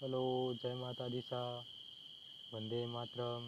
Hello જય માતા દિશા વંદે માતરમ.